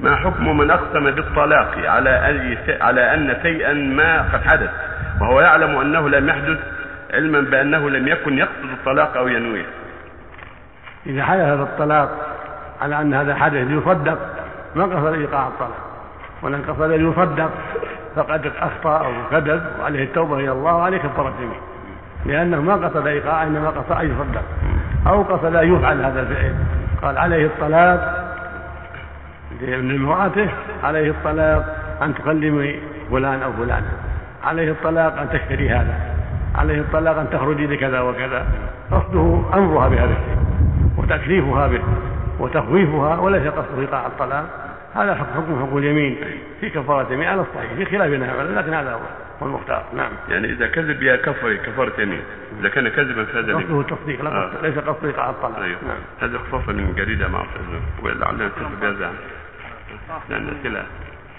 ما حكم من أقسم بالطلاق على أي على أن شيئا ما قد حدث؟ وهو يعلم أنه لم يحدث علما بأنه لم يكن يقصد الطلاق أو ينويه. إذا حدث الطلاق على أن هذا حدث يصدق ما قصد إيقاع الطلاق. ولن قصد يصدق فقد أخطأ أو كذب وعليه التوبة إلى الله وعليه كفاره يمين لأنه ما قصد إيقاع إنما قصد أن يصدق. أو قصد أن يفعل هذا الفعل. قال عليه الطلاق من امرأته عليه الطلاق أن تكلمي فلان أو فلان. عليه الطلاق أن تشتري هذا. عليه الطلاق أن تخرجي لكذا وكذا. قصده أمرها بهذا الشيء وتكليفها به وتخويفها وليس قصده إيقاع الطلاق. هذا حكم حكم اليمين في كفارة يمين على الصحيح في خلافنا لكن هذا هو المختار نعم. يعني إذا كذب يا كفر كفارة يمين. إذا كان كذبا فهذا قصده التصديق لا آه. ليس قصده إيقاع الطلاق. أيوه. نعم. هذا خصوصا من جريدة مع ولعلنا نتصل بهذا. لأن الأسئلة